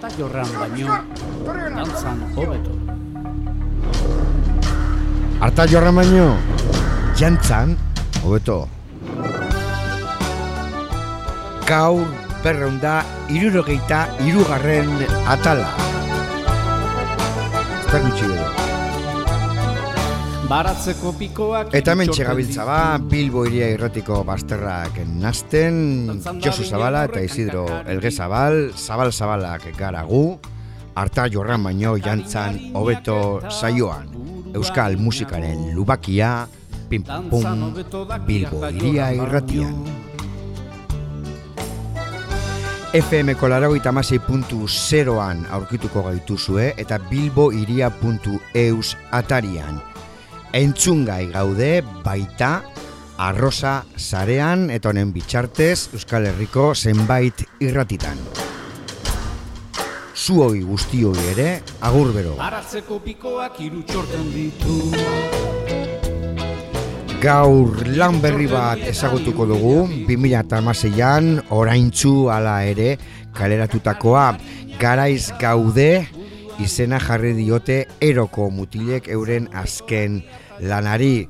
Arta jorran baino, dantzan hobeto. Arta jorran baino, jantzan, hobeto. Gaur berreunda irurogeita irugarren atala. Ez da gutxi edo. Baratzeko pikoak... Eta hemen txegabiltza ba, Bilbo iria irratiko bazterrak nazten, Josu Zabala eta Isidro Elge Zabal, Zabal Zabalak garagu, harta jorran baino jantzan hobeto saioan. Euskal musikaren lubakia, pim pum Bilbo iria irratian. FM kolaragoita puntu zeroan aurkituko gaituzue eta bilboiria.eus atarian. Entzungai gaude baita arroza zarean eta honen bitxartez Euskal Herriko zenbait irratitan. Zuoi guztioi ere, agur bero. Baratzeko pikoak hiru txorten ditu. Gaur lan berri bat ezagutuko dugu, 2006an oraintzu ala ere kaleratutakoa garaiz gaude izena jarri diote eroko mutilek euren azken lanari.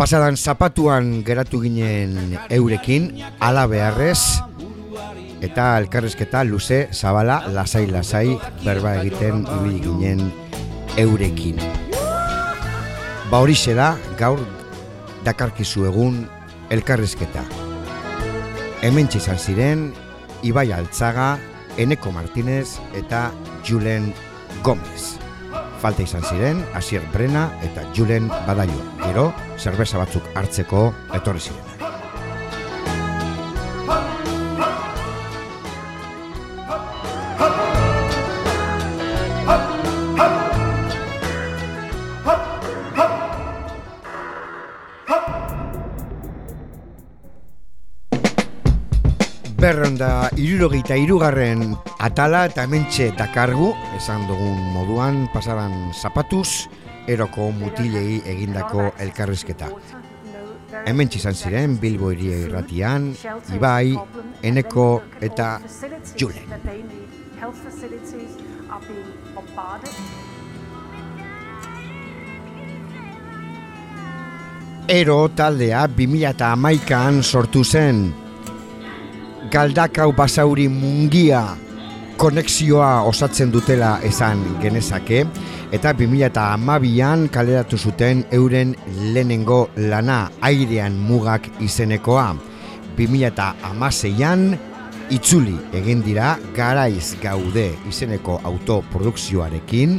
Pasadan zapatuan geratu ginen eurekin, ala beharrez, eta elkarrezketa luze zabala lasai-lasai berba egiten ibili ginen eurekin. Ba horixe da, gaur dakarkizu egun elkarrizketa. Hemen izan ziren, Ibai Altzaga, Eneko Martinez eta Julen Gomez. Falta izan ziren, Asier Brena eta Julen Badaio. Gero, zerbeza batzuk hartzeko etorri ziren. Berronda irurogeita irugarren atala eta hementxe dakargu, esan dugun moduan, pasaran zapatuz, eroko mutilei egindako elkarrizketa. Hementxe izan ziren, Bilbo iria irratian, Ibai, Eneko eta Julen. Ero taldea 2008an sortu zen, galdakau basauri mungia konexioa osatzen dutela esan genezake eta 2012an kaleratu zuten euren lehenengo lana airean mugak izenekoa. 2016an itzuli egin dira garaiz gaude izeneko autoprodukzioarekin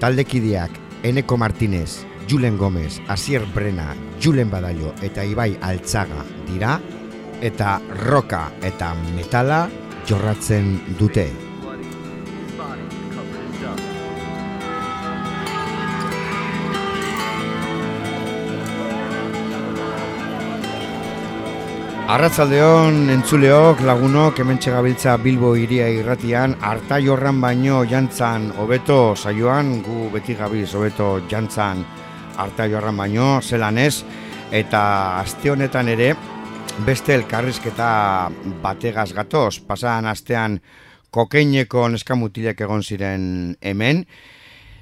taldekideak Eneko Martinez, Julen Gomez, Asier Brena, Julen Badaio eta Ibai Altzaga dira eta roka eta metala jorratzen dute. Arratzaldeon entzuleok lagunok hemen gabiltza Bilbo iria irratian harta jorran baino jantzan hobeto saioan gu beti gabiz hobeto jantzan harta jorran baino zelan ez eta aste honetan ere beste elkarrizketa bategaz gatoz. Pasan astean kokeineko neskamutilek egon ziren hemen,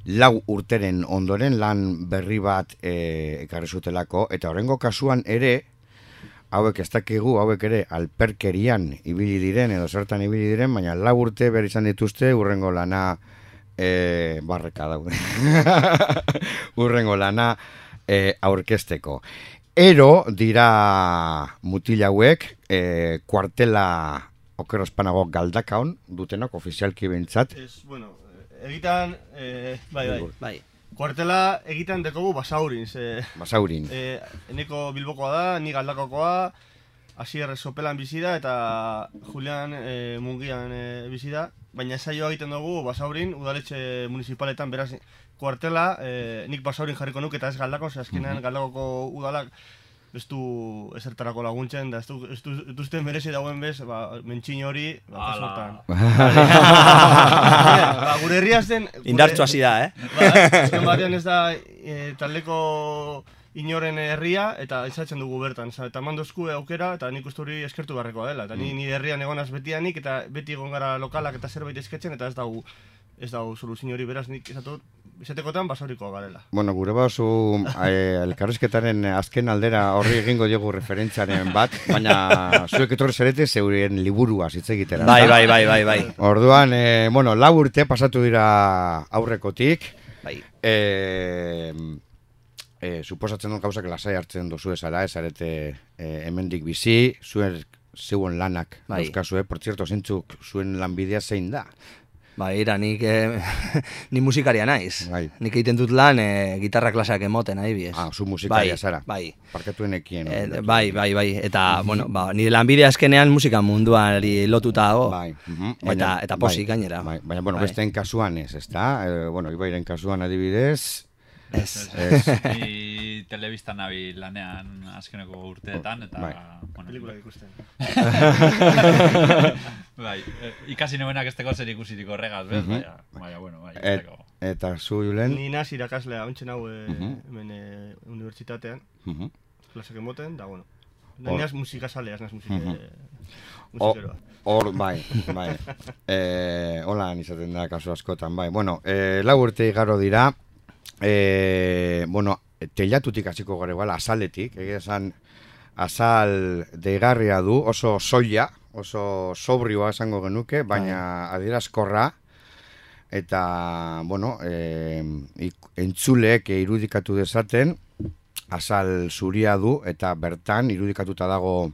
lau urteren ondoren lan berri bat e, ekarri zutelako, eta horrengo kasuan ere, hauek ez dakigu, hauek ere alperkerian ibili diren, edo zertan ibili diren, baina lau urte behar izan dituzte, urrengo lana e, barreka daude. urrengo lana e, aurkesteko. Ero dira mutil hauek, e, kuartela okerospanago galdakaon dutenak ofizialki behintzat. Ez, bueno, egitan, e, bai, bai, bai. Kuartela egitan dekogu basaurin. Ze, Basaurin. e, eneko bilbokoa da, ni galdakakoa, Asier sopelan bizi da eta Julian e, mungian e, bizi da. Baina saioa egiten dugu basaurin, udaletxe municipaletan, beraz, kuartela, e, nik basaurin jarriko nuke eta ez galdako, ze azkenean galdakoko udalak ez du esertarako laguntzen, da ez du, ez du, ez du merezi dagoen bez, ba, mentxin hori, ba, kasu hortan. ba, gure herria zen... Indartsu hasi da, eh? Ba, batean ez da e, taldeko inoren herria eta izatzen dugu bertan. Osa, eta mandozku aukera eta nik uste hori eskertu beharrekoa dela. Eta ni Mm. ni herrian egonaz betianik eta beti egon gara lokalak eta zerbait esketzen eta ez dago ez dago soluzio hori beraz nik esatu izatekotan basaurikoa garela. Bueno, gure bauzu eh, elkarrizketaren azken aldera horri egingo diogu referentzaren bat, baina zuek etorri zarete zeurien liburua hitz egitera. Bai, bai, bai, bai, bai. Orduan, eh, bueno, lau urte pasatu dira aurrekotik, Bai. eh, eh, suposatzen dut gauzak lasai hartzen dozu ezara, ez arete eh, hemendik bizi, zuen zeuen lanak Bai. dauzkazue, por cierto, zeintzuk zuen lanbidea zein da. Bai, ira, nik, eh, ni musikaria naiz. Bai. Nik egiten dut lan eh, gitarra klaseak emoten, nahi biez. Ah, zu musikaria bai, zara. Bai, Parketuenekien. Eh, bai, bai, bai, eta, bueno, ba, nire lanbide azkenean musika munduari lotuta dago. Bai, mhm, Eta- eta posik gainera. Bai, baina, bueno, Bai. besteen kasuan ez, ezta? Eh, bueno, Ibairen kasuan adibidez, Ez. ez, Ni telebistan nabi lanean azkeneko urteetan, eta... Bai. Bueno, Pelikulak ikusten. bai, eh, ikasi nuenak esteko zer ikusitiko horregaz, bez? Mhm. Baina, baina, bueno, bai, et, eta zu, Julen? Ni naz irakaslea ontzen hau eh, Mhm. hemen eh, unibertsitatean, Mhm. klasak emoten, da bueno. Ni naz musika salea, ez naz musika, O- musikeroa. Hor, bai, bai. Eh, hola izaten da kasu askotan, bai. Bueno, eh, lau urte igaro dira, eh, bueno, teilatutik hasiko gara igual, azaletik, egia esan, azal deigarria du, oso soila, oso sobrioa esango genuke, baina adierazkorra, eta, bueno, ik- entzuleek irudikatu dezaten, azal zuria du, eta bertan irudikatuta dago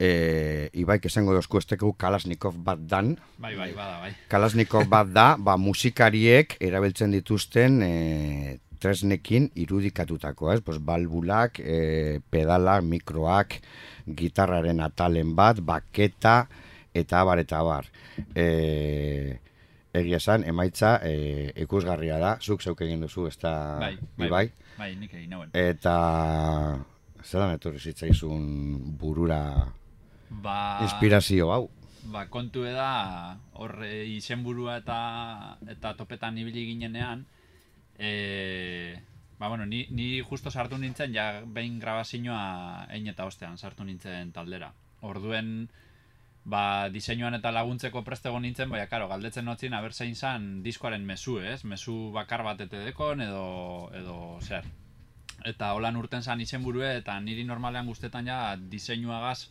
e, Ibaik esango dozku esteko Kalasnikov bat dan. Bai, bai, bada, bai. Kalasnikov bat da, ba, musikariek erabiltzen dituzten e, tresnekin irudikatutako, ez? Pues, balbulak, e, pedalak, mikroak, gitarraren atalen bat, baketa, eta abar, eta abar. E, egia esan, emaitza e, ikusgarria da, zuk zeuk egin duzu, ez da, Bai, bai, Ibai? bai, nik egin nauen. Eta zelan etorri zitzaizun burura Ba, inspirazio hau. ba, kontu da, horre izenburua eta, eta topetan ibili ginenean, e, ba, bueno, ni, ni justo sartu nintzen, ja behin grabazioa ein eta ostean sartu nintzen taldera. Orduen, ba, diseinuan eta laguntzeko prestego nintzen, baina, karo, galdetzen notzin, aber zein zan diskoaren mesu, ez? Mesu bakar bat etedekon edo, edo zer. Eta holan urten zan izenburue, eta niri normalean guztetan ja diseinuagaz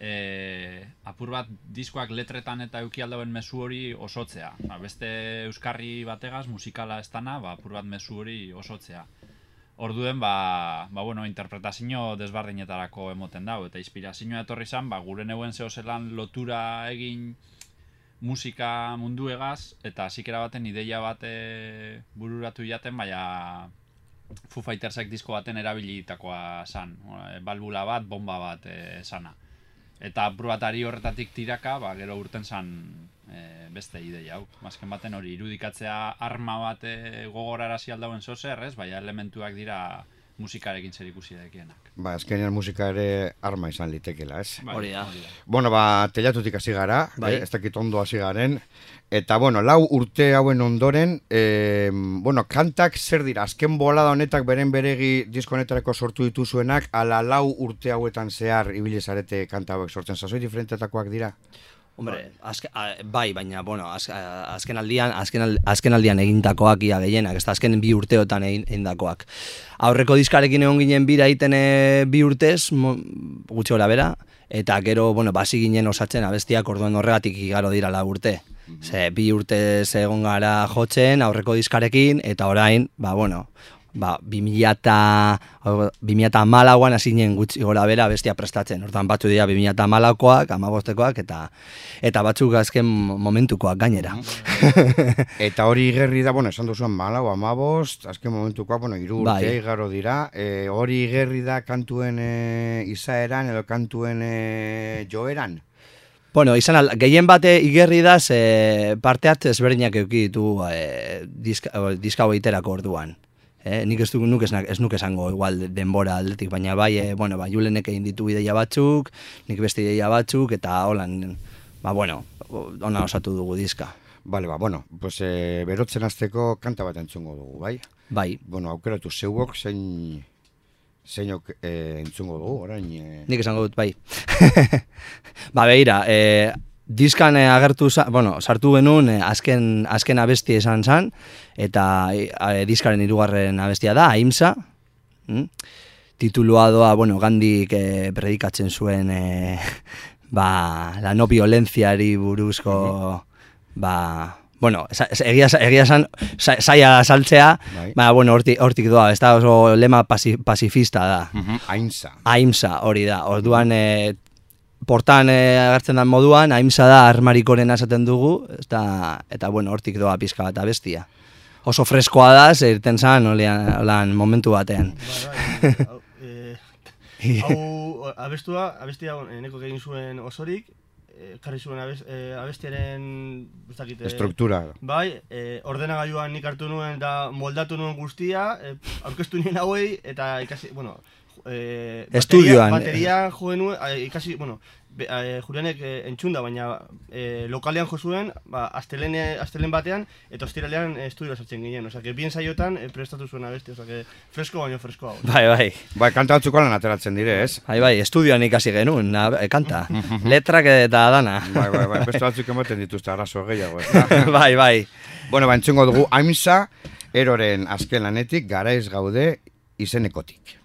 e, apur bat diskoak letretan eta euki aldauen mezu hori osotzea. Ba, beste euskarri bategaz, musikala ez dana, ba, apur bat mezu hori osotzea. Orduen, ba, ba bueno, interpretazio desbardinetarako emoten dau, eta inspirazioa etorri zan, ba, gure neuen zehozelan lotura egin musika munduegaz, eta zikera baten ideia bate bururatu jaten, baina Foo Fightersek disko baten erabilitakoa zan. Eh, Balbula bat, bomba bat e, sana. Eta apur bat ari horretatik tiraka, ba, gero urten zan e, beste ideia hau. Azken baten hori irudikatzea arma bat e, gogorarazi aldauen zozer, ez? Baina elementuak dira musikarekin zer ikusi dekienak. Ba, azkenean musika ere arma izan litekela, ez? Hori da. Bueno, ba, telatutik hasi gara, Bai. eh, ez dakit ondo hasi garen. Eta, bueno, lau urte hauen ondoren, eh, bueno, kantak zer dira, azken bolada honetak beren beregi disko honetarako sortu dituzuenak, ala lau urte hauetan zehar ibili zarete kanta hauek sortzen, sasoi diferentetakoak dira? Hombre, azke, a, bai, baina, bueno, az, azken aldian, azken, al- azken aldian egintakoak ia gehienak, ez da azken bi urteotan egin, egindakoak. Aurreko diskarekin egon ginen bira egiten e, bi urtez, mo, gutxi gora bera, eta gero, bueno, basi ginen osatzen abestiak orduan horregatik igaro dira la urte. Ze, bi urtez egon gara jotzen aurreko diskarekin, eta orain, ba, bueno, ba, 2000 eta, 2000 malauan hasi ginen gutxi gora bera bestia prestatzen. Hortan batzu dira 2000 malaukoak, amabostekoak, eta eta batzuk azken momentukoak gainera. Eta hori igerri da, bueno, esan duzuan malau, amabost, azken momentukoa, bueno, iru urte Bai. igaro dira. E, hori igerri da kantuen e, izaeran edo kantuen e, joeran? Bueno, izan al, gehien bate igerri da ze parte hartze ezberdinak eduki ditu e, diska, diska orduan. Eh, nik ez, du, nuk ez, ez nuk esango igual denbora aldetik, baina bai, e, bueno, ba, Julenek egin ditu ideia batzuk, nik beste ideia batzuk, eta holan, ba, bueno, ona osatu dugu diska. Bale, ba, bueno, pues, e, berotzen azteko kanta bat entzungo dugu, bai? Bai, Bueno, aukeratu zeuok zein Zeinok eh, entzungo dugu, orain... Eh, Nik esango dut, bai. ba, behira, e, diskan eh, agertu, za, bueno, sartu genuen eh, azken, azken abesti esan zan, eta e, diskaren hirugarren abestia da, Aimsa. Mm? Titulua doa, bueno, gandik eh, predikatzen zuen, eh, ba, la no violentziari buruzko, ba, bueno, egia, egia esan, sa- saia saltzea, Bai. ba, bueno, hortik, hortik doa, ez da oso lema pasi, pasifista da. mhm, Ainsa. Aimsa hori da. Orduan e, portan e, agertzen den moduan Aimsa da armarikoren esaten dugu, eta eta bueno, hortik doa pizka bat abestia. Oso freskoa da, ze irten zan olean, olean momentu batean. Bai, bai, hau, eh, hau abestua, abestia eneko egin zuen osorik, eh, karri zuen abes, eh, abestiaren, ez dakit, eh, Estruktura. Bai, eh, ordenagailuan nik hartu nuen da moldatu nuen guztia, eh, aurkeztu nien hauei, eta ikasi, bueno, eh, Estudioan, Bateria joen nuen, eh, ikasi, bueno, be, eh, Julianek eh, entzunda, baina eh, lokalean jo zuen, ba, astelen, astelen batean, eta ostiralean eh, estudio sartzen ginen, osea, que bien saiotan eh, prestatu zuen abesti, osea, que fresko baino freskoa. Bai, bai. Bai, kanta batzuk lan ateratzen dire, ez? Bai, bai, estudioan ikasi genuen, na, e, kanta. Letrak eta dana. Bai, bai, bai, beste batzuk ematen dituzte arazo gehiago, bai, bai. bueno, ba, entzungo dugu Aimsa, eroren azken lanetik, garaiz gaude izenekotik.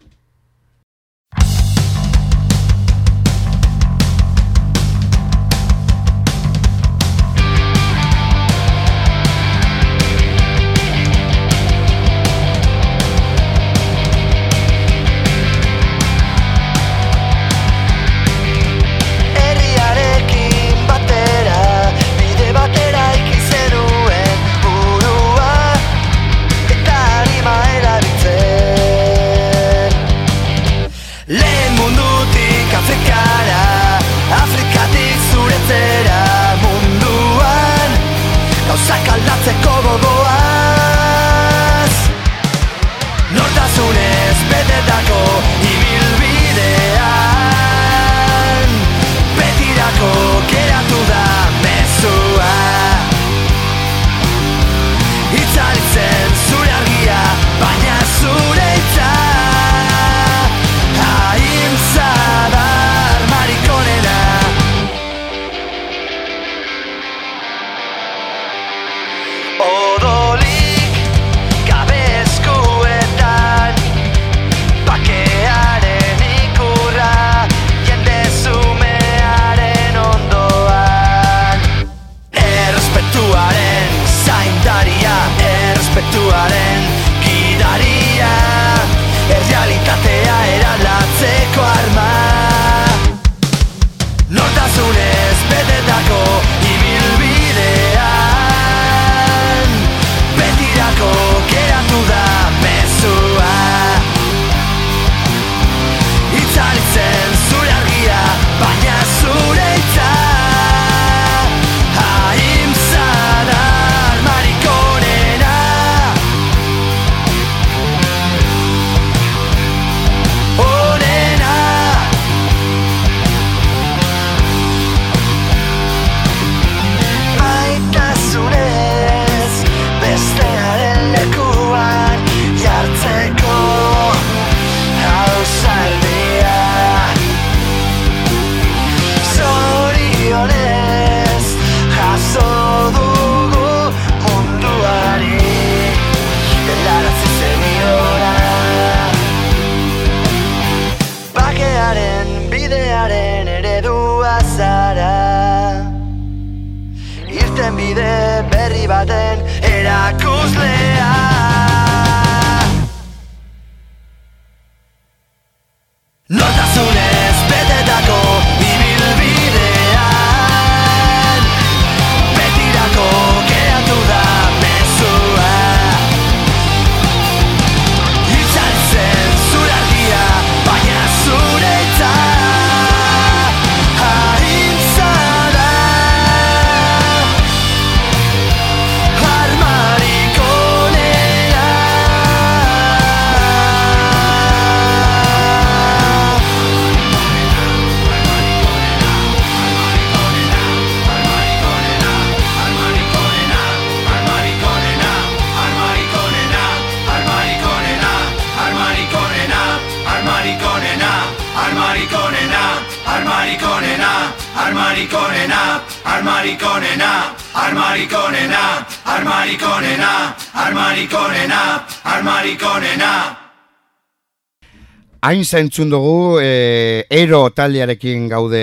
Hain zentzun dugu, e, ero taldearekin gaude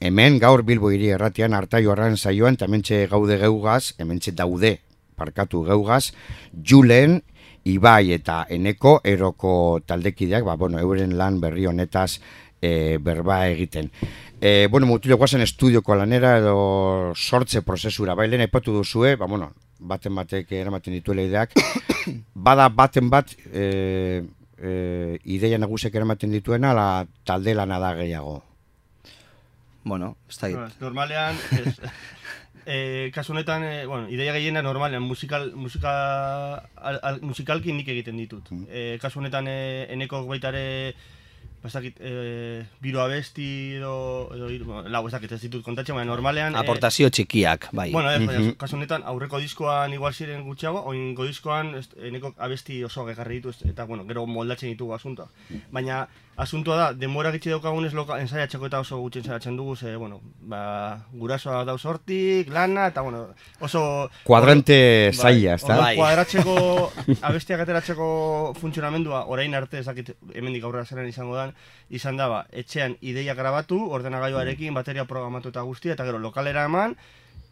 hemen, gaur Bilbo hiri erratian, hartaio arran saioan, eta hementxe gaude geugaz, hementxe daude, parkatu geugaz, Julen, Ibai eta Eneko eroko taldekideak, ba, bueno, euren lan berri honetaz e, berba egiten. E, bueno, mutilo guazen estudioko lanera edo sortze prozesura, bai, lehen aipatu duzue, ba, bueno, baten batek eramaten dituela ideak, bada baten bat e, e, ideia nagusiak eramaten dituena, la talde lana da gehiago. Bueno, ez da normalean, ez, e, kasu honetan, e, bueno, ideia gehiena normalean, musikal, musika, al, al, musikalki nik egiten ditut. E, kasu honetan, e, eneko baitare, bastakit, e, biro abesti edo, edo lau, ez dakit ez ditut kontatzen, baina normalean... e, Aportazio txikiak, bai. Bueno, ez, baina, kasu honetan, aurreko diskoan igual ziren gutxiago, oingo diskoan ez, eneko abesti oso ekarri ditu, ez- eta bueno, gero moldatzen ditugu asuntoa. Baina, asuntoa da, denbora gitxi daukagunez loka, ensaiatzeko eta oso gutxi ensaiatzen dugu, ze, bueno, ba, gurasoa dauz hortik, lana, eta bueno, oso... Kuadrante Bai, zaila, ez da? orduan Bai. Kuadratzeko, abestiak ateratzeko funtzionamendua, orain arte, ezakit, hemendik aurrera zelan izango dan, izan da, ba, etxean ideia grabatu, ordenagailuarekin, bateria programatu eta guztia, eta gero lokalera eman,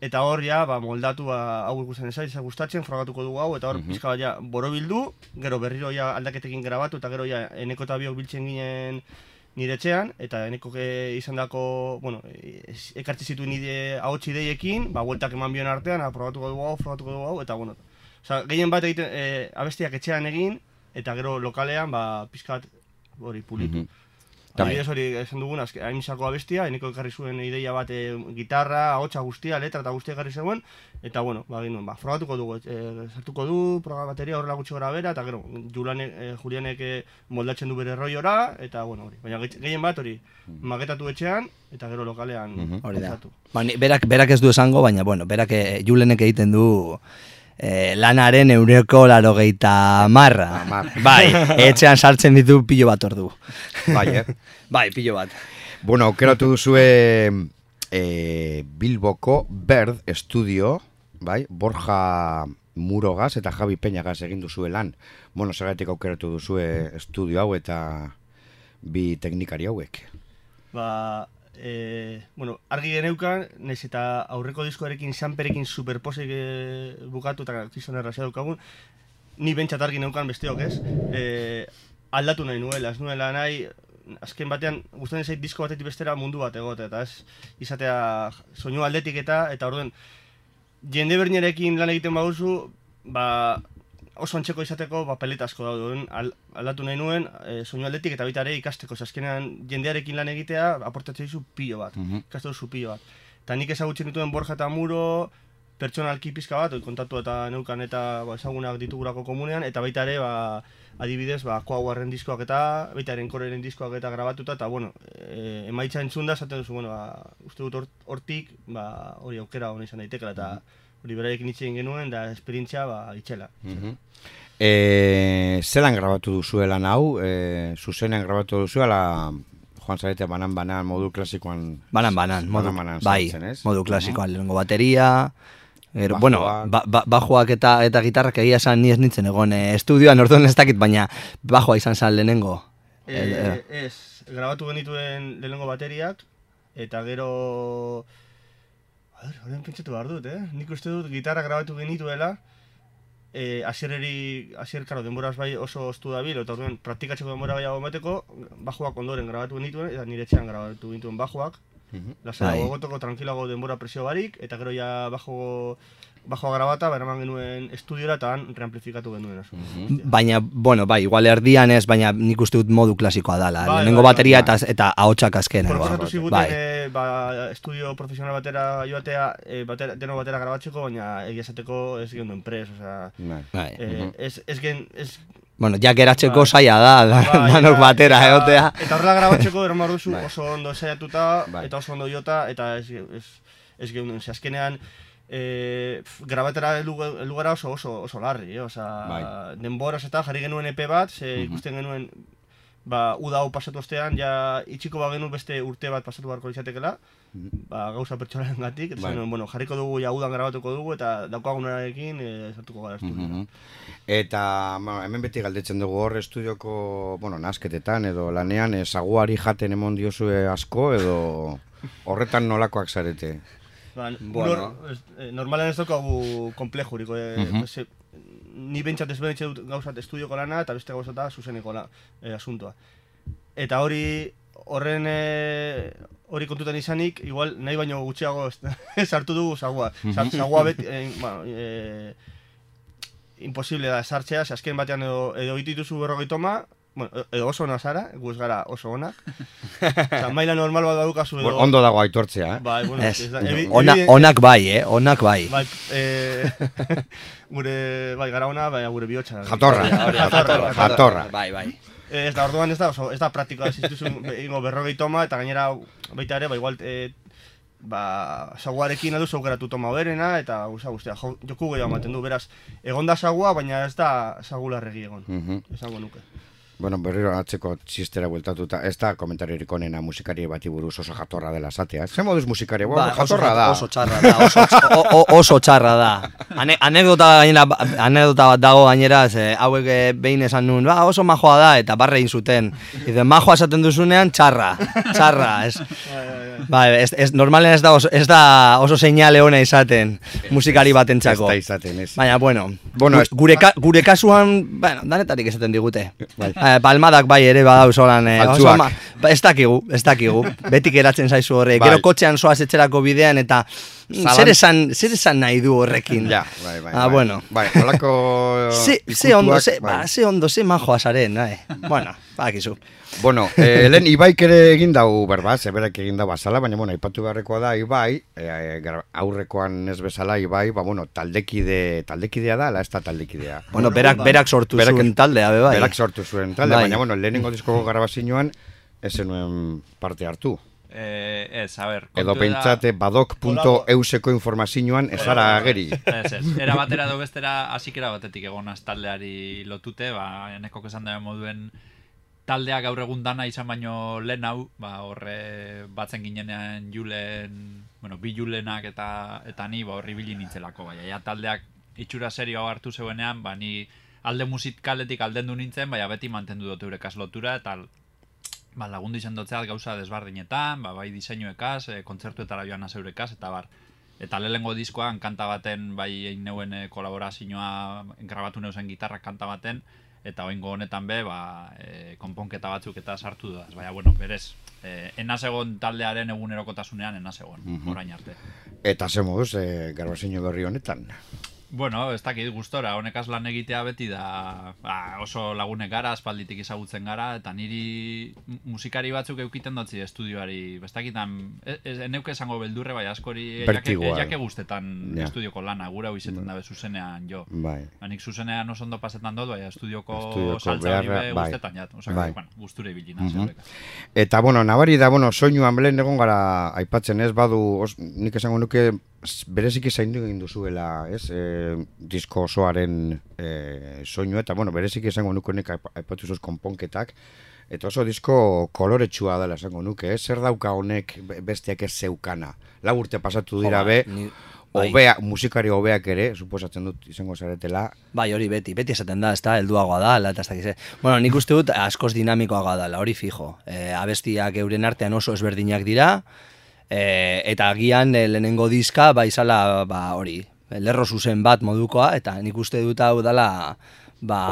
eta hor ja, ba, moldatu, ba, hau ikusten ez zaiz, gustatzen, frogatuko dugu hau, eta hor pizka bat ja, borobildu, gero berriro ja aldaketekin grabatu, eta gero ja, eneko eta biok biltzen ginen nire etxean, eta eneko izan dako, bueno, e- ekartzi zituen ide, ahots ideiekin, ba, bueltak eman bion artean, ah, probatuko dugu hau, probatuko dugu hau, eta bueno, Osa, gehien bat egiten, e, abestiak etxean egin, eta gero lokalean, ba, pizkat hori pulitu. Adibidez hori esan dugun, azke, hainizako abestia, eneko ekarri zuen ideia bat e, gitarra, ahotsa guztia, letra eta guztia ekarri zegoen, eta bueno, ba, ginen, ba, frogatuko dugu, e, sartuko du, proga bateria horrela gutxi gora bera, eta gero, Julianek, e, Julianek e, moldatzen du bere roiora, eta bueno, hori. Baina gehi- gehien bat hori, maketatu etxean, eta gero lokalean Mhm. Hori da. Ba, ni- berak, berak ez du esango, baina, bueno, berak eh, Julenek egiten du eh, lanaren eureko larogeita marra. Hamar. Bai, etxean sartzen ditu pilo bat ordu. Bai, eh? bai, pilo bat. Bueno, aukeratu duzue e, Bilboko Bird Studio, bai? Borja Murogaz eta Javi Peñagaz egin duzue lan. Bueno, zergatik aukeratu duzue estudio hau eta bi teknikari hauek. Ba, e, bueno, argi geneukan, naiz eta aurreko diskoarekin sanperekin superposek e, bukatu eta kriston errazia daukagun, ni bentsat argi neukan besteok ez, e, aldatu nahi nuela, ez nuela nahi, azken batean, gustatzen zait disko batetik bestera mundu bat egote, eta ez izatea soinu aldetik eta, eta orduen, jende berdinarekin lan egiten baduzu, ba, oso antzeko izateko papeleta asko daude. Orduan, al, aldatu nahi nuen, e, soinu aldetik eta baita ere ikasteko. Azkenean jendearekin lan egitea aportatzen dizu pilo bat. Mhm. Ikastu duzu pilo bat. Eta nik ezagutzen dituen Borja eta Muro, pertsonalki pizka bat, oi, kontatu eta neukan eta ba, ezagunak ditugulako komunean, eta baita ere, ba, adibidez, ba, koaguarren diskoak eta, baita eren koreren diskoak eta grabatuta, eta, bueno, e, emaitza entzun da, esaten duzu, bueno, ba, uste dut hort- hortik, ba, hori aukera hona izan daitekela, eta hori beraiekin hitz egin genuen, da esperientzia, ba, itxela. E, zelan grabatu duzue lan hau? E, zuzenean grabatu duzue, ala Juan Zarete banan-banan modu klasikoan... Banan, banan, modu, banan bai, sartzen, ez? modu klasikoan, lehenengo bateria, Gero, bueno, ba, ba, bajoak eta eta gitarrak egia esan ni ez nintzen egon eh, estudioan orduan ez dakit, baina bajoa izan zen lehenengo. E, El- eh, ez, grabatu genituen lehenengo bateriak, eta gero... Horren pentsatu behar dut, eh? Nik uste dut gitarra grabatu genituela, e, asiereri, asier, karo, denboraz bai oso ostu dabil, eta orduan praktikatzeko denbora gehiago emateko, bajoak ondoren grabatu genituen, eta nire etxean grabatu genituen bajoak, Mhm. Lasai, Bai. gogotoko, tranquilago denbora presio barik, eta gero ja bajo, bajoa grabata, beraman genuen estudiora, eta han reamplifikatu genuen. Asu. Baina, bueno, bai, igual erdian ez, baina nik uste dut modu klasikoa dala. Bai, lehenengo bai, bateria bai. eta, eta ahotsak azkenengo. Proposatu ziguten, Bai. eh, ba, estudio profesional batera joatea, eh, batera, deno batera grabatzeko, baina egia esateko ez genuen pres, osea... Bai. Bai. Eh, ez, ez gen, ez... Bueno, ja geratzeko Bai. zaila da, da bai, danok eta- batera eta- egotea. Eta horrela grabatzeko eran duzu Bai. oso ondo ensaiatuta, Bai. eta oso ondo jota, eta ez, ez, ez genuen, ze azkenean, eh, pf, grabatera heldu heldu gara oso, oso, oso larri, eh? Osa, Bai. denboraz eta jarri genuen EP bat, ze Mhm. ikusten genuen, ba, uda hau pasatu ostean, ja itxiko bagenu beste urte bat pasatu beharko litzatekela, ba, gauza pertsonaren gatik, eta Bai. zen, bueno, jarriko dugu ja udan grabatuko dugu, eta daukagunarekin e, sartuko gara estudiora. Mhm. Eta ba, hemen beti galdetzen dugu hor estudioko, bueno, nasketetan edo lanean eh, saguari jaten emon diozue asko edo horretan nolakoak zarete. Ba, Bueno. nor, ez, eh, normalen ez daukagu komplejuriko, e, Mhm. ze- ni bentsat ezberdintxe dut gauzat estudioko lana, eta beste gauzata zuzeneko la, e, asuntoa. Eta hori, horren e, hori kontutan izanik, igual nahi baino gutxiago ez- sartu dugu sagua. Sa, sagua beti, e, ba, e, imposible da sartzea, ze azken batean edo, edo itituzu berrogei toma, bueno, edo oso ona zara, gu ez gara oso onak. Osa, maila normal bat daukazu edo... Bueno, ondo dago aitortzea, eh? Bai, bueno, Ez, ez da, evi- ona, evidente- onak bai, eh? Onak bai. Bai, eh, gure, bai, gara ona, bai, gure bihotxa. Jatorra. Jatorra. Jatorra. Bai, bai. Eh, Ez da, orduan ez da, oso, ez da praktikoa, ez dituzun ingo berrogei toma, eta gainera, baita ere, ba, igual, eh, ba, saguarekin adu aukeratu toma berena, eta gauza guztia, jo, joku gehiago ematen du, beraz, egon da sagua, baina ez da sagularregi egon, Mhm. esango nuke. Bueno, berriro atzeko txistera bueltatuta, ez da komentariorik onena musikari bati buruz oso jatorra dela esatea. Zer moduz musikari, ba, oso, jatorra da. Oso txarra da, oso, o, o, oso txarra da. Ane, anekdota, gainera, anekdota bat dago gainera, ze, hauek eh, behin esan nuen, ba, oso majoa da, eta barre egin zuten. Izen, majoa esaten duzunean, txarra, txarra, ez. Ba, ez, ez, normalen ez da oso, ez da oso seinale ona izaten musikari batentzako. Ez da izaten, ez. Baina, bueno, Bueno, gure, gure kasuan, bueno, danetarik esaten digute. Bai. Eh, palmadak bai ere badau solan. Eh, oso ma- ba, ez dakigu, ez dakigu. Betik eratzen zaizu horre. Bai. Gero kotxean soaz etxerako bidean eta Zalan- zer esan, zer esan nahi du horrekin. Ja, bai, bai. Ah, bai. bueno. Bai, holako... Ze, ze ondo, ze, bai. ba, ze ondo, ze majoa zaren, nahi. Bueno, bakizu. Bueno, eh, lehen Ibaik ere egin dau berba, zeberak egin dau bazala, baina bueno, aipatu beharrekoa da Ibai, eh, gar- aurrekoan ez bezala Ibai, ba bueno, taldekide, taldekidea da, ala ez da taldekidea. Bueno, berak, berak sortu Berak- zuen taldea, be bai. Berak sortu zuen talde, Bai. baina bueno, lehenengo diskoko garabazioan ez zenuen parte hartu. Eh, ez, a ber, Edo pentsate badok.euseko informazioan ez zara ageri. Ez, ez. Era batera edo bestera hasikera batetik egon taldeari lotute, ba, enekok esan da moduen taldea gaur egun dana izan baino lehen hau, ba, horre batzen ginenean julen, bueno, bi julenak eta, eta ni, ba, horri bilin nintzelako, baina ja taldeak itxura serio hartu zeuenean, ba, ni alde musikaletik aldendu nintzen, baina beti mantendu dut eure lotura, eta ba, lagundu izan dutzeat gauza desbardinetan, ba, bai diseinuekaz, e, kontzertuetara joan azeurekaz, eta bar. Eta lehenengo diskoan kanta baten, bai egin neuen e, kolaborazioa, grabatu neuzen gitarra kanta baten, eta oingo honetan be, ba, e, konponketa batzuk eta sartu da. Baina, bueno, berez, e, enaz taldearen egunerokotasunean enaz egon, Mhm. orain arte. Eta ze moduz, eh, garabazio berri honetan. Bueno, ez dakit gustora, honekaz lan egitea beti da ba, oso lagunek gara, aspalditik ezagutzen gara, eta niri mu- musikari batzuk eukiten dutzi estudioari, ez dakitan, ez, ez eneuke esango beldurre, bai askori jake, jake gustetan Ja. estudioko lana, gura hau izetan dabe zuzenean jo. Bai. Ba, nik zuzenean oso ondo pasetan dut, bai estudioko, Estudioko saltza hori bai. gustetan jat, osea, Bai. bueno, gusture ibili Mhm. naz, Eta, bueno, nabari da, bueno, soinuan belen egon gara aipatzen ez, badu, os, nik esango nuke bereziki zaindu egin duzuela, ez, e, disko osoaren e, soinu, eta, bueno, bereziki esango nuke nik aipa- aipatu zuz konponketak, eta oso disko koloretsua dela esango nuke, ez, zer dauka honek be- besteak ez zeukana. Lau urte pasatu dira Jo, be, ni- bai. obea, musikari hobeak ere, suposatzen dut izango zaretela, Bai, hori beti, beti esaten da, ezta, helduagoa da, ala, eta ez dakiz. Bueno, nik uste dut askoz dinamikoagoa dela, hori fijo. E, abestiak euren artean oso ezberdinak dira, e, eta agian e, lehenengo diska, ba, izala, ba, hori, lerro zuzen bat modukoa, eta nik uste dut hau dela, ba,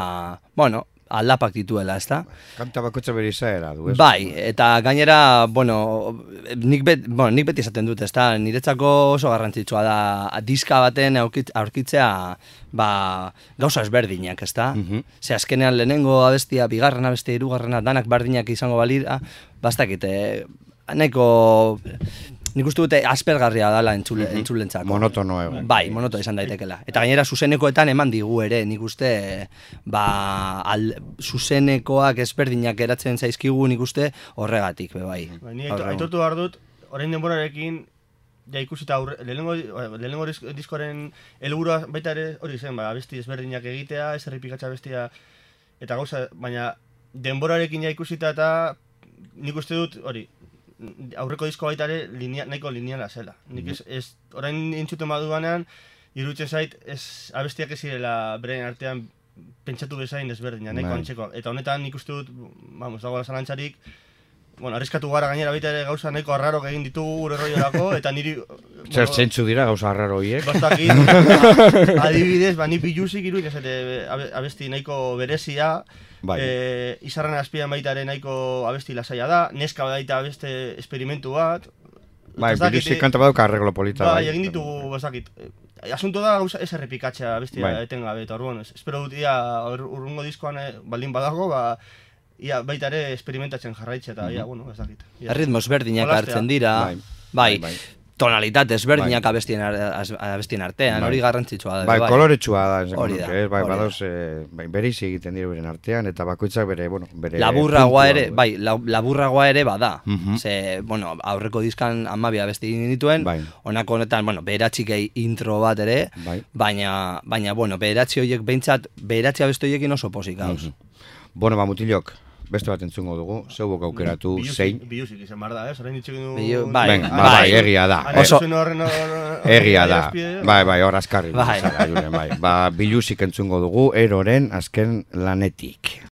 bueno, aldapak dituela, ezta? kanta bakotza bere izaera du, ez? Bai, eta gainera, bueno, nik, bet, bueno, nik beti esaten dut, ezta, niretzako oso garrantzitsua da diska baten aurkit- aurkitzea ba, gauza ezberdinak, ezta? Mhm. Ze azkenean lehenengo abestia, bigarren abestia, hirugarrena danak berdinak izango balira, bastakit, eh, nahiko, nik uste dute aspergarria dela entzule, entzulentzako. Monotono egon. Bai, monoto izan daitekela. Eta gainera zuzenekoetan eman digu ere, nik uste ba, al, zuzenekoak ezberdinak geratzen zaizkigu nik uste horregatik, be bai. Ba, ni aito- Gaur egun. aitortu behar dut, orain denborarekin, ja ikusita aurre, lehenengo, lehenengo disk- diskoaren helburua baita ere hori zen, ba, abesti ezberdinak egitea, ez errepikatza bestia, eta gauza, baina denborarekin ja ikusita eta nik uste dut hori, aurreko disko baita ere linea, nahiko lineala zela. Nik ez, ez orain entzuten baduanean, iruditzen zait, ez abestiak ez zirela beren artean pentsatu bezain desberdina, nahiko Bai. antzekoak. Eta honetan nik uste dut, vamos, dagoela zalantzarik, bueno, arriskatu gara gainera baita ere gauza nahiko arraro egin ditugu gure rolorako, eta niri... Zer zentzu dira gauza arraro hiek? Bastakit, ba, adibidez, ba, ni pilusik iruditzen zate abe- abesti nahiko berezia, Bai. eh, izarren azpian baita ere nahiko abesti lasaia da, neska baita beste esperimentu bat, Bai, ez biluzik eh, kanta badauka arreglo polita. Bai, egin ditugu, bazakit. Eh, Asunto da gauza ez errepikatzea bestia Bai. etengabe, eta orduan, ez- espero dut ia ur- urrungo diskoan baldin badago, ba, ia baita ere experimentatzen jarraitzea, eta ia, bueno, ez dakit. Ia. Erritmos berdinak hartzen dira, Bai. bai, Bai, bai. Tonalitate ezberdinak Bai. abestien, abestien artean, Bai. hori garrantzitsua da. Bai, bai. koloretsua da, esango Hori da, ez? bai, hori da. badoz, eh, bai, bereizi egiten dira beren artean, eta bakoitzak bere, bueno, bere... Laburragoa ere, eh. bai, la- laburragoa ere bada. Mhm. Ze, bueno, aurreko diskan amabia beste dituen, Bai. honako honetan, bueno, beratxik intro bat ere, Bai. baina, baina, bueno, beratzi horiek behintzat, beratzi abeste horiekin oso posik gauz. Mhm. Bueno, ba, mutilok, beste bat entzungo dugu, zeubok aukeratu zein. Biluzik izan behar da, ez? Orain ditxekin du... Bai, Venga, ba, bai. bai, egia da. Oso... Egia da, azpide, bai, bai, hor askarri. Bai. bai. Ba, bilusik entzungo dugu, eroren azken lanetik.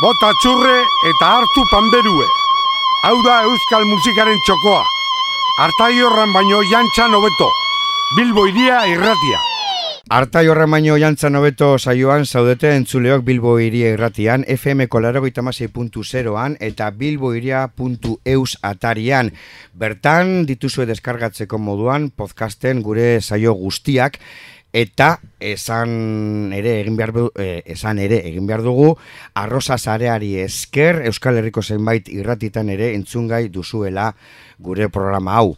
Bota txurre eta hartu panberue. Hau da euskal musikaren txokoa. Artaiorran baino jantxan hobeto. Bilbo iria irratia. Artai horren baino jantzan hobeto saioan zaudete entzuleok Bilbo iria irratian, FM kolaro an eta bilboiria.eus atarian. Bertan dituzue deskargatzeko moduan podcasten gure saio guztiak, eta esan ere egin behar du, eh, esan ere egin behar dugu arroza zareari esker Euskal Herriko zenbait irratitan ere entzungai duzuela gure programa hau.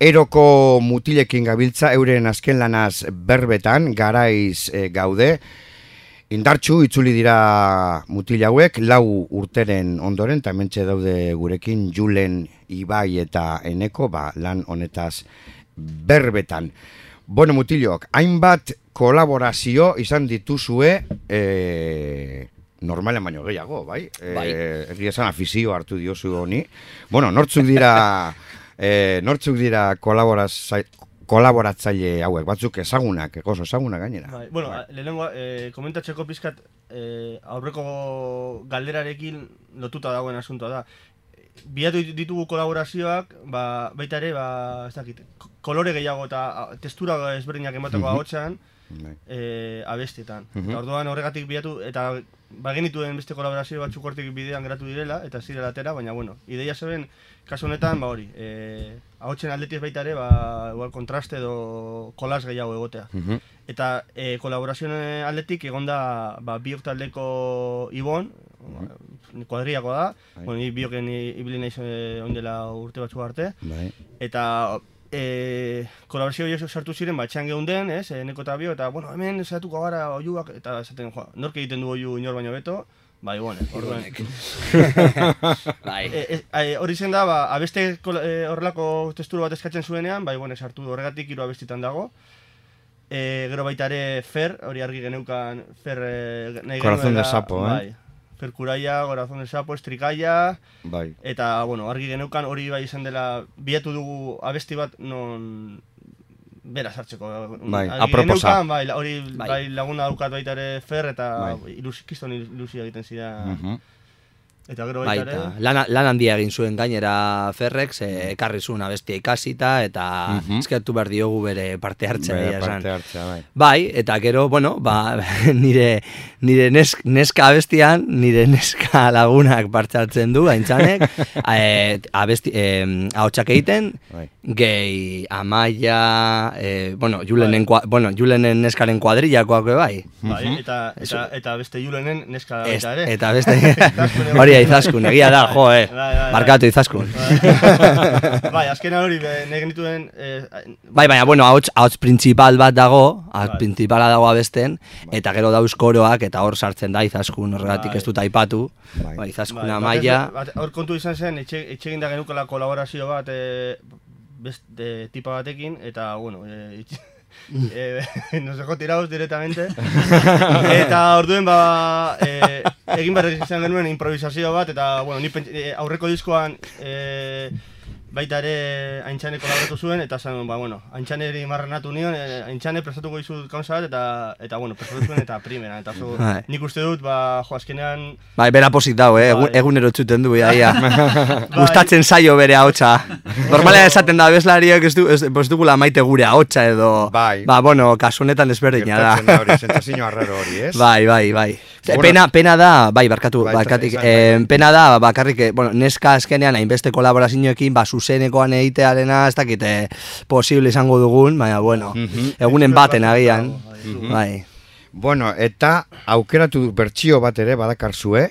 Eroko mutilekin gabiltza euren azken lanaz berbetan garaiz eh, gaude Indartxu itzuli dira mutil hauek lau urteren ondoren eta hementxe daude gurekin Julen Ibai eta Eneko ba, lan honetaz berbetan. Bueno, mutilok, hainbat kolaborazio izan dituzue e, normalen baino gehiago, bai? Bai. E, Egia esan afizio hartu diozu honi. Bueno, nortzuk dira, e, nortzuk dira kolaboratzaile hauek, batzuk ezagunak, egozo ezagunak gainera. Bai, bueno, lehenengo, eh, komentatzeko pizkat eh, aurreko galderarekin lotuta dagoen asuntoa da. Biatu ditugu kolaborazioak, ba, baita ere, ba, ez dakit, ko- kolore gehiago eta testura ezberdinak emateko Mhm. ahotsan Bai. eh, abestietan. Mhm. Eta orduan horregatik bilatu, eta bagenituen beste kolaborazio batzuk hortik bidean geratu direla, eta ez direla atera, baina bueno, ideia zeben, kasu honetan, ba hori, eh, ahotsen aldetiz baita ere, ba, igual kontraste edo kolas gehiago egotea. Mhm. Eta e, kolaborazioen aldetik egonda ba, biok taldeko Ibon, Mhm. kuadriako da, Bai. bueno, ni bioken ibili naiz e, ondela urte batzu arte, Bai. eta e, kolaborazio horiek sartu ziren, ba, txan geunden, ez, e, neko eta bio, eta, bueno, hemen esatuko gara oiuak, eta esaten, joa, nork egiten du oiu inor baino beto, ba, Ibone, orduan. bai. E, e, e, hori zen da, ba, abeste e, horrelako testura bat eskatzen zuenean, bai, bueno, sartu horregatik hiru abestitan dago. E, gero baita ere Fer, hori argi geneukan Fer e, nahi Corazón de sapo, eh? Bai, Kuraia, Corazón de Sapo, Estrikaia, Bai. eta, bueno, argi geneukan hori bai izan dela, bilatu dugu abesti bat non bera sartzeko. Bai, aproposa. bai, hori Bai. bai. laguna daukat baita ere Fer, eta Bai. ilus, kiston ilusia egiten zira. Mhm. Eta gero baita Baita, ere... lan, lan handia egin zuen gainera Ferrek, ze ekarri zuen abestia ikasita, eta Mhm. eskertu behar diogu bere parte hartzea, Bere parte hartzea, bai. Bai, eta gero, bueno, ba, nire, nire nes, neska abestian, nire neska lagunak parte hartzen du, haintzanek, e, abesti, e, ahotsak egiten, Bai. gehi, amaia, e, bueno, Julenen, kua, bueno, Julenen neskaren kuadrillakoak bai. Bai, eta, eta, eta beste Julenen neska baita ere. eta beste, hori izaskun, egia da, jo, eh, Bai, bai, bai. markatu izaskun. bai, azkenan hori be, nahi genituen... Eh, Bai, baina, bueno, ahots, ahots principal bat dago, ahots Bai. principala dago abesten, eta gero dauz koroak, eta hor sartzen da izaskun, horregatik ez dut aipatu, Bai. izaskun bai, amaia, Hor kontu izan zen, etxe, etxe eginda genukela kolaborazio bat e, beste tipa batekin, eta, bueno, e, itx- e, nos dejó tirados directamente. eta orduen, ba, e, egin behar izan genuen improvisazio bat, eta, bueno, ni pent- e, aurreko diskoan e, baita ere haintxane kolaboratu zuen, eta zan, ba, bueno, haintxaneri marranatu nion, e, haintxane prestatuko dizut kauza bat, eta, eta bueno, prestatu zuen, eta primera, eta zo, Bai. nik uste dut, ba, jo, azkenean, bai, bera posik dau, eh, egun, Bai. egunero txuten du, ia, ia. Gustatzen zaio bere ahotsa. Normalean esaten da bezlariak ez, du, ez, ez dugula maite gure ahotsa edo, Bai. ba, bueno, kasu honetan ezberdina da. Gertatzen da hori, sensazio arraro hori, ez? Bai, bai, bai. Bueno. pena, pena da, bai, barkatu, Bai, barkatik, eh, pena da, bakarrik, eh, bueno, neska azkenean hainbeste kolaborazioekin, ba, zuzenekoan egitearena, ez dakit, eh, posible izango dugun, baina, bueno, Mhm. egunen baten agian, bai. Bueno, eta aukeratu bertsio bat ere badakarzue,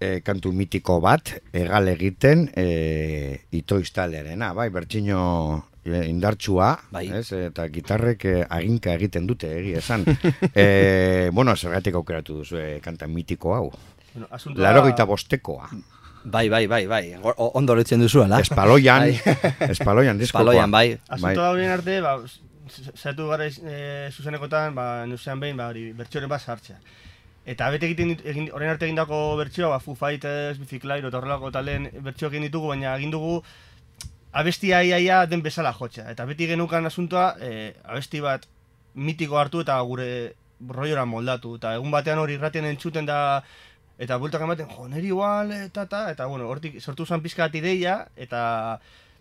e, kantu mitiko bat, egal egiten, e, itoiztalerena, bai, bertsino indartsua, Bai. ez, eta gitarrek e, aginka egiten dute, egi esan. e, bueno, zergatik aukeratu duzu kanta mitiko hau. bueno, asuntoa... Laro gita bostekoa. Bai, bai, bai, bai, o- ondo lotzen duzuela. Espaloian, Bai. espaloian diskokoa. Espaloian, bai. Asunto horien arte, ba, zaitu gara e, zuzenekotan, ba, nuzean behin, ba, hori, bertxoren bat sartzea. Eta bete egiten, egin, orain arte egindako bertsioa, ba, Foo Fighters, Biziklairo, eta horrelako talen bertsioak egin ditugu, baina egin dugu abestia iaia den bezala jotzea. Eta beti genukan asuntoa, e, abesti bat mitiko hartu eta gure roiora moldatu. Eta egun batean hori irratien entzuten da Eta bueltak ematen, jo, neri igual, eta, eta, eta, bueno, hortik sortu zen pizka bat ideia, eta,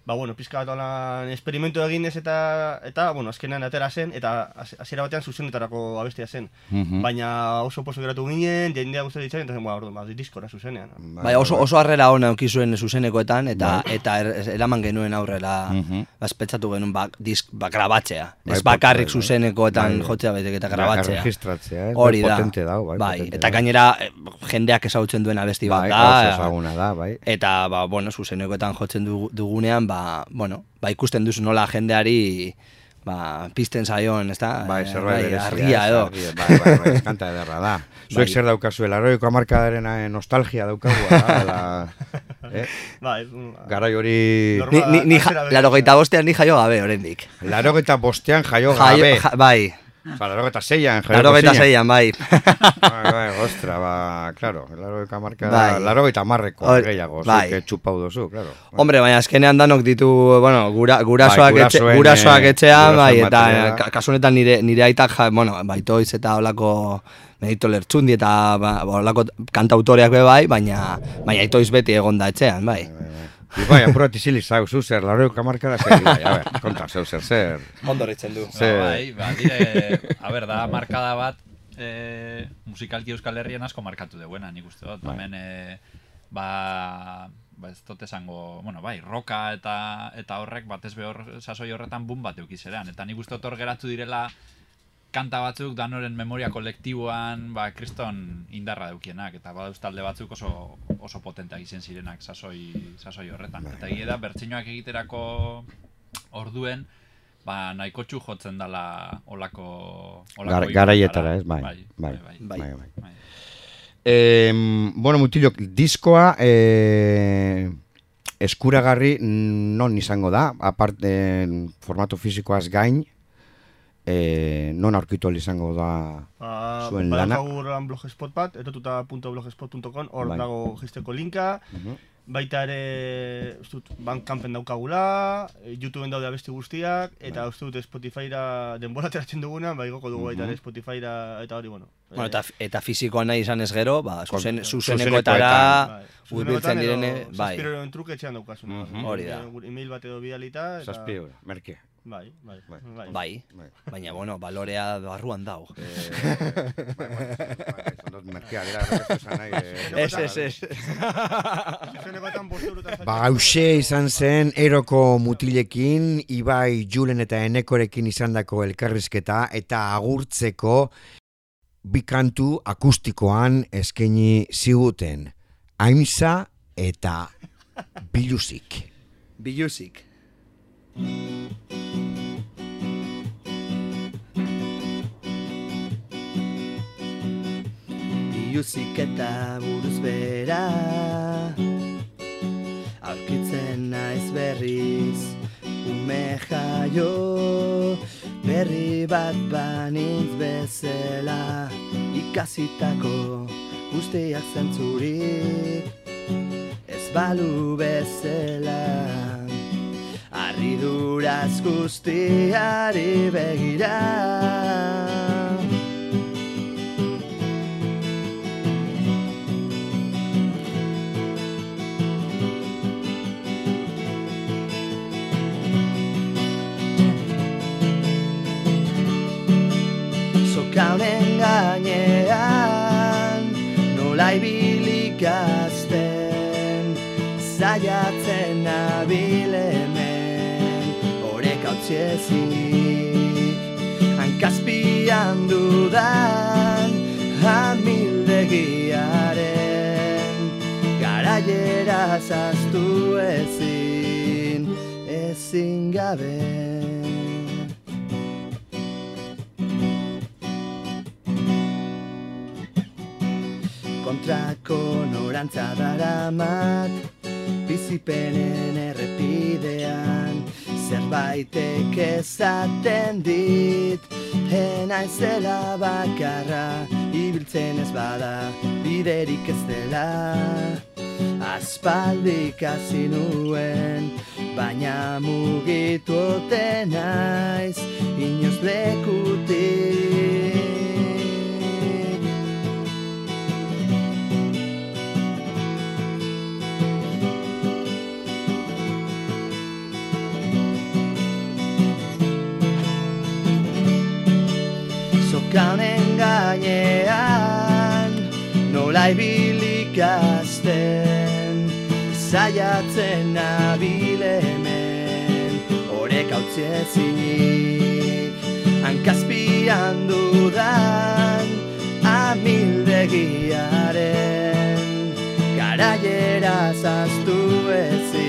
ba, bueno, pizka bat holan esperimentu eginez eta, eta, bueno, azkenean atera zen, eta hasi- hasiera batean zuzenetarako abestia zen. Mhm. Baina oso poso geratu ginen, jendea guztia ditzen, eta zen, ba, orduan, ba, diskora zuzenean. Bai, oso, oso harrera ona auki zuen zuzenekoetan eta eta er, eraman genuen aurrera Mhm. bazpetzatu genuen ba, disk, ba, grabatzea. Bai, ez bakarrik bai, bai. zuzenekoetan Bai. jotzea baizik eta Bai, grabatzea. erregistratzea, ez? Hori Bai, da. potente dau, bai, potente eta gainera eh, jendeak ezagutzen duen abesti bat Bai, da. oso ezaguna da, bai. Eta, ba, bueno, zuzenekoetan jotzen dugu- dugunean, ba, bueno, ba, ikusten duzu nola jendeari ba, pizten zaion, ez da? Bai, Eh, zerbait berezia, argia edo. argia, Bai, bai, bai, kanta ederra da. Zuek Bai. zer daukazu, laroiko amarkadaren eh, nostalgia daukagu, da, la, eh? Bai, Garai hori... Ni, ni, ni, ja, laro bostean ni jaio gabe, oraindik. Larogeta bostean jaio Jaio- gabe. ja- bai, Ba, larogeta zeian jaio laro zeian, bai. Bai, bai, ostra, ba, claro, larogeta marka da, Bai. larogeta marreko Hor- gehiago, bai. zuke txupau duzu, claro. Hombre, baina azkenean danok ditu, bueno, gura, gurasoak, Bai, etxe, gurasoen, gurasoak eh, etxean, bai, eta materiala. ka- kasu honetan nire, nire aitak, ja, bueno, baitoiz eta holako medito lertxundi eta ba, holako kantautoreak be bai, baina, baina aitoiz beti egon da etxean, bai. Ibai, apurat izili zau, zu zer, larogeta marka da zer, Ibai, a ver, konta, zeu zer, zer. Ondo ritzen du. Ze- Ba, bai, ba, dire, a ber, da markada bat, e, musikalki Euskal Herrian asko markatu duena, nik uste dut. Bai. Hemen, e, ba, ba ez dut esango, bueno, bai, roka eta eta horrek batez behor sasoi horretan bum bat eukizerean. Eta nik uste dut hor geratu direla kanta batzuk danoren memoria kolektiboan, ba, kriston indarra deukienak, eta badauz talde batzuk oso, oso potenteak izen zirenak sasoi, sasoi horretan. Eta egia da, bertsinoak egiterako orduen, ba, nahiko txu jotzen dala olako... olako Gar- garaietara, ez? Bai, bai, bai, bai, bai, bai. bai. bai. Eh, bueno, mutilok, diskoa eh, eskuragarri non izango da, aparte formato fisikoaz gain, eh, non aurkitu izango da Ba, Zuen lana. badaukagu horrelan blogspot bat, erotuta.blogspot.com, hor Bai. dago jisteko linka, Mhm. Baita ere, uste dut, Bandcampen daukagula, eh, YouTubeen daude abesti guztiak, eta Bai. uste dut Spotifyra denbora ateratzen duguna, ba igoko dugu baita ere Mhm. Spotifyra, eta hori, bueno. Bueno, eh, eta, eta fisikoa nahi izan ez gero, ba, zuzen, Kon- zuzenekoetara bai, hurbiltzen zuzenekoetan diren, edo bai. zazpiro euren truke etxean daukazuna. Mhm. Hori da. Eh, Email bat edo bidalita, eta... Zazpi euro, merke. Bai, bai, Bai. bai. Bai, Bai. baina, bueno, balorea barruan dau. Eh, bai, bai, bai, esan dut merkea, errestu zan nahi. eh, Ez, ez, ez. Ba, hause izan zen eroko mutilekin, Ibai Julen eta Enekorekin izandako elkarrizketa eta agurtzeko bi kantu akustikoan eskaini ziguten. Aimza eta biluzik. Biluzik. Biluzik eta buruz bera Aurkitzen naiz berriz Ume jaio Berri bat banintz bezala Ikasitako guztiak zentzurik Ez balu bezala Arriduraz guztiari begira. Sokaunen gainean Nola ibilik azten Zaiatzen nabil hemen Horek hautsiezik Hankazpian dudan Amildegiaren Garaiera zaztu ezin Ezin gabe kontrako norantza daramat Bizipenen errepidean Zerbaitek ezaten dit. Enaizela bakarra Ibiltzen ez bada Biderik ez dela. Aspaldik hasi nuen Baina mugitu ote naiz Inoz lekutik Nola ibilikazten Zaiatzen nabile hemen. Horek hautzi ezinik Hankazpian dudan Amildegiaren Garaiera zaztu ezin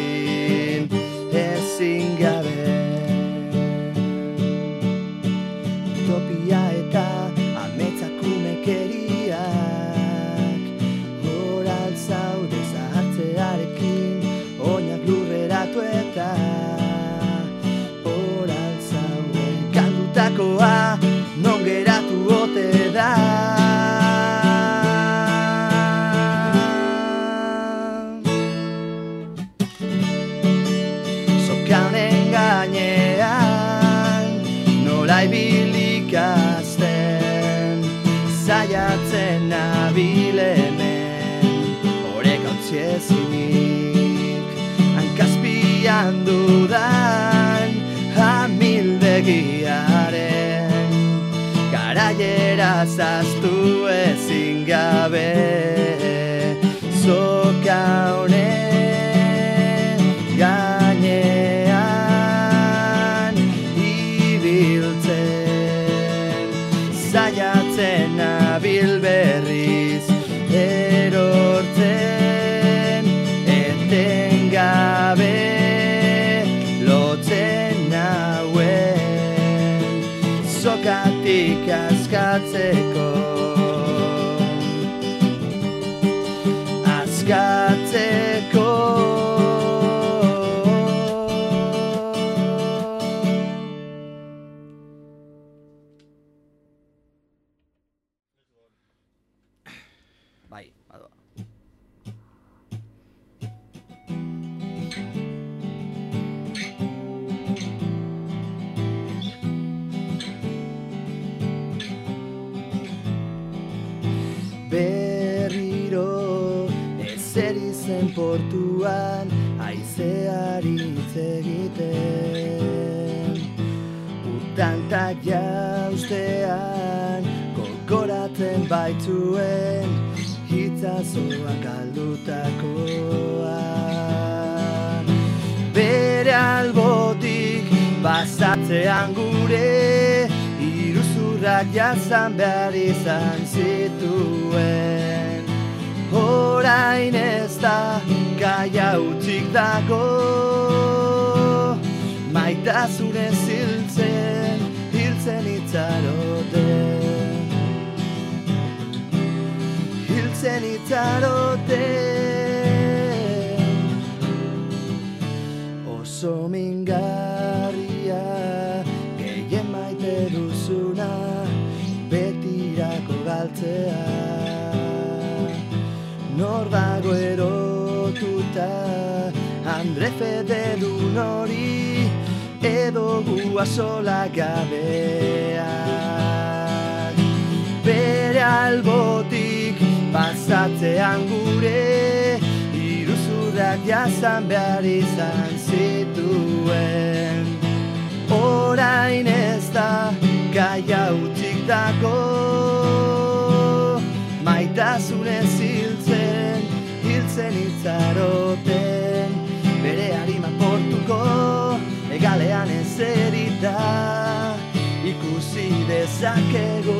Hankazpian dudan amildegiaren Garaiera zaztu ezin gabe Zoka honen Wisconsin. Nor dago erotuta Andre Fededun hori edo gua sola gabeak. Bere albotik pasatzean gure Iruzurrak jazan behar izan zituen. Orain ez da gaia utzik dago Maitasunez hiltzen, hiltzen itzaroten Bere harima portuko, egalean ezerita Ikusi dezakegu.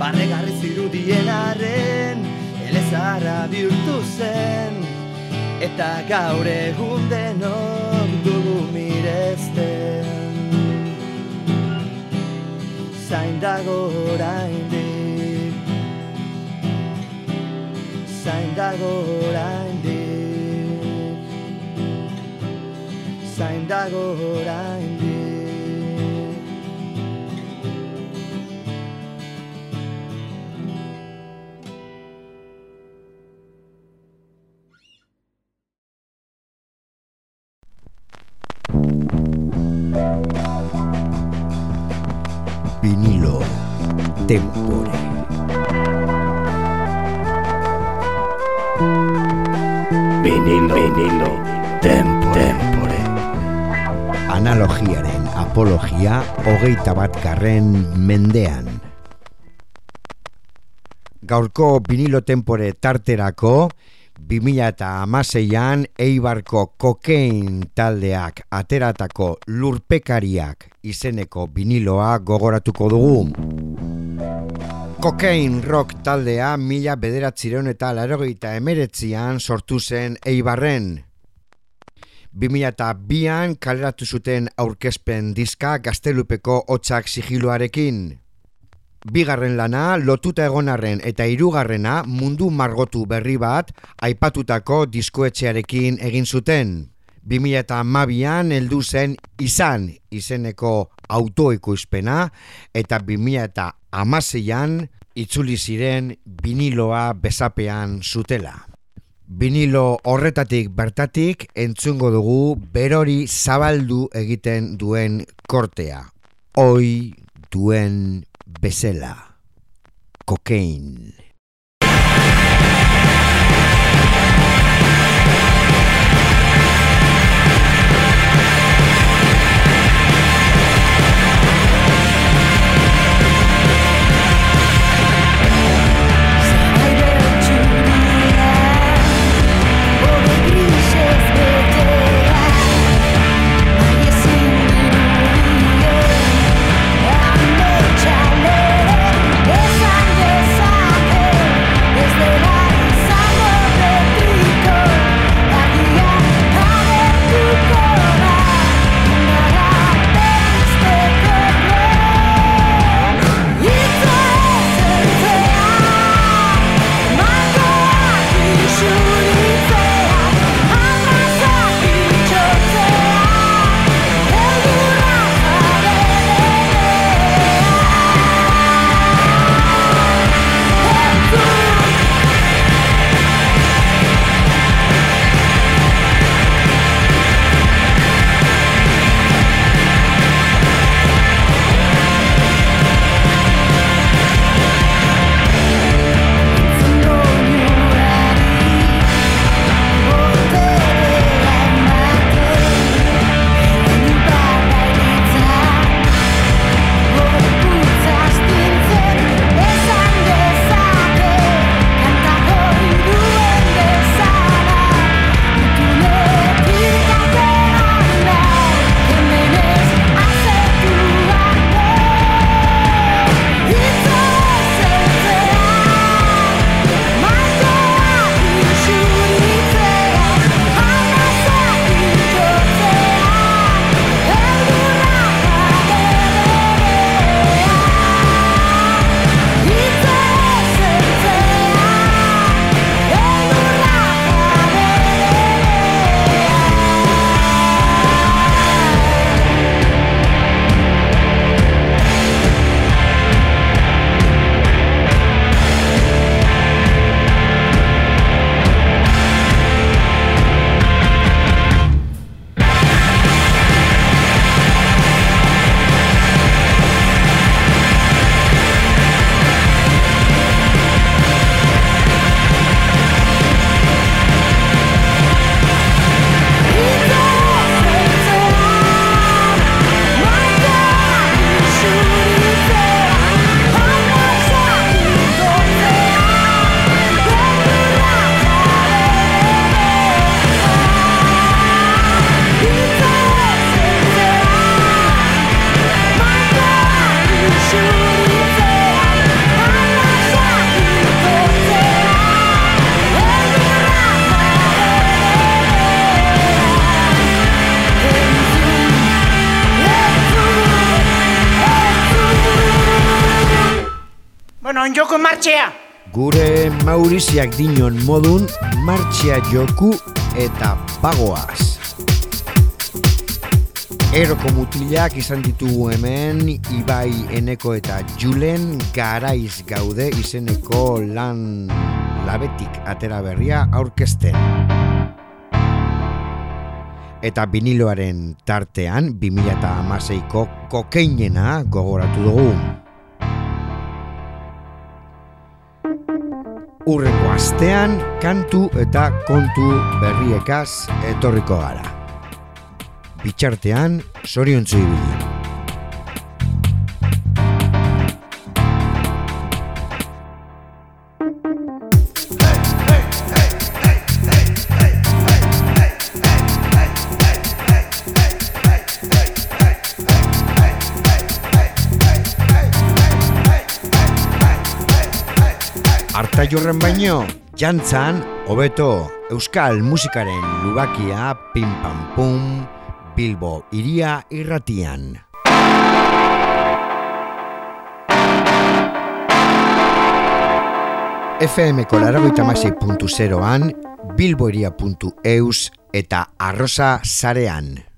Barregarri zirudien arren, elezarra bihurtu zen Eta gaur egun denok dugu miresten. Zain dago oraindik Zain dago oraindik Zain dago oraindik Vinilo Tempore. Vinilo, vinilo Tempore. Analogiaren apologia hogeita bat garren mendean. Gaurko vinilo tempore tarterako, 2006an Eibarko kokein taldeak ateratako lurpekariak izeneko viniloa gogoratuko dugu. Kokain rock taldea mila bederatzireun eta larogeita emeretzian sortu zen Eibarren. 2002an kaleratu zuten aurkezpen diska gaztelupeko hotzak sigiluarekin. Bigarren lana, lotuta egonarren eta hirugarrena mundu margotu berri bat aipatutako diskoetxearekin egin zuten. 2012an heldu zen izan izeneko autoekoizpena eta 2016an itzuli ziren viniloa bezapean zutela. Vinilo horretatik bertatik entzungo dugu berori zabaldu egiten duen kortea. Oi duen bezela. Kokain. Mauriziak dinon modun martxea joku eta pagoaz. Eroko mutilak izan ditugu hemen Ibai Eneko eta Julen Garaiz gaude izeneko lan labetik atera berria aurkezten. Eta viniloaren tartean 2016ko kokeinena gogoratu dugu. Urrengo astean kantu eta kontu berriekaz etorriko gara. Bitxartean, zoriontzu ibili. Arta jorren baino, jantzan, hobeto, euskal musikaren lubakia, pim pam pum, Bilbo iria irratian. FM kolaragoita an bilboiria.eus eta arrosa zarean.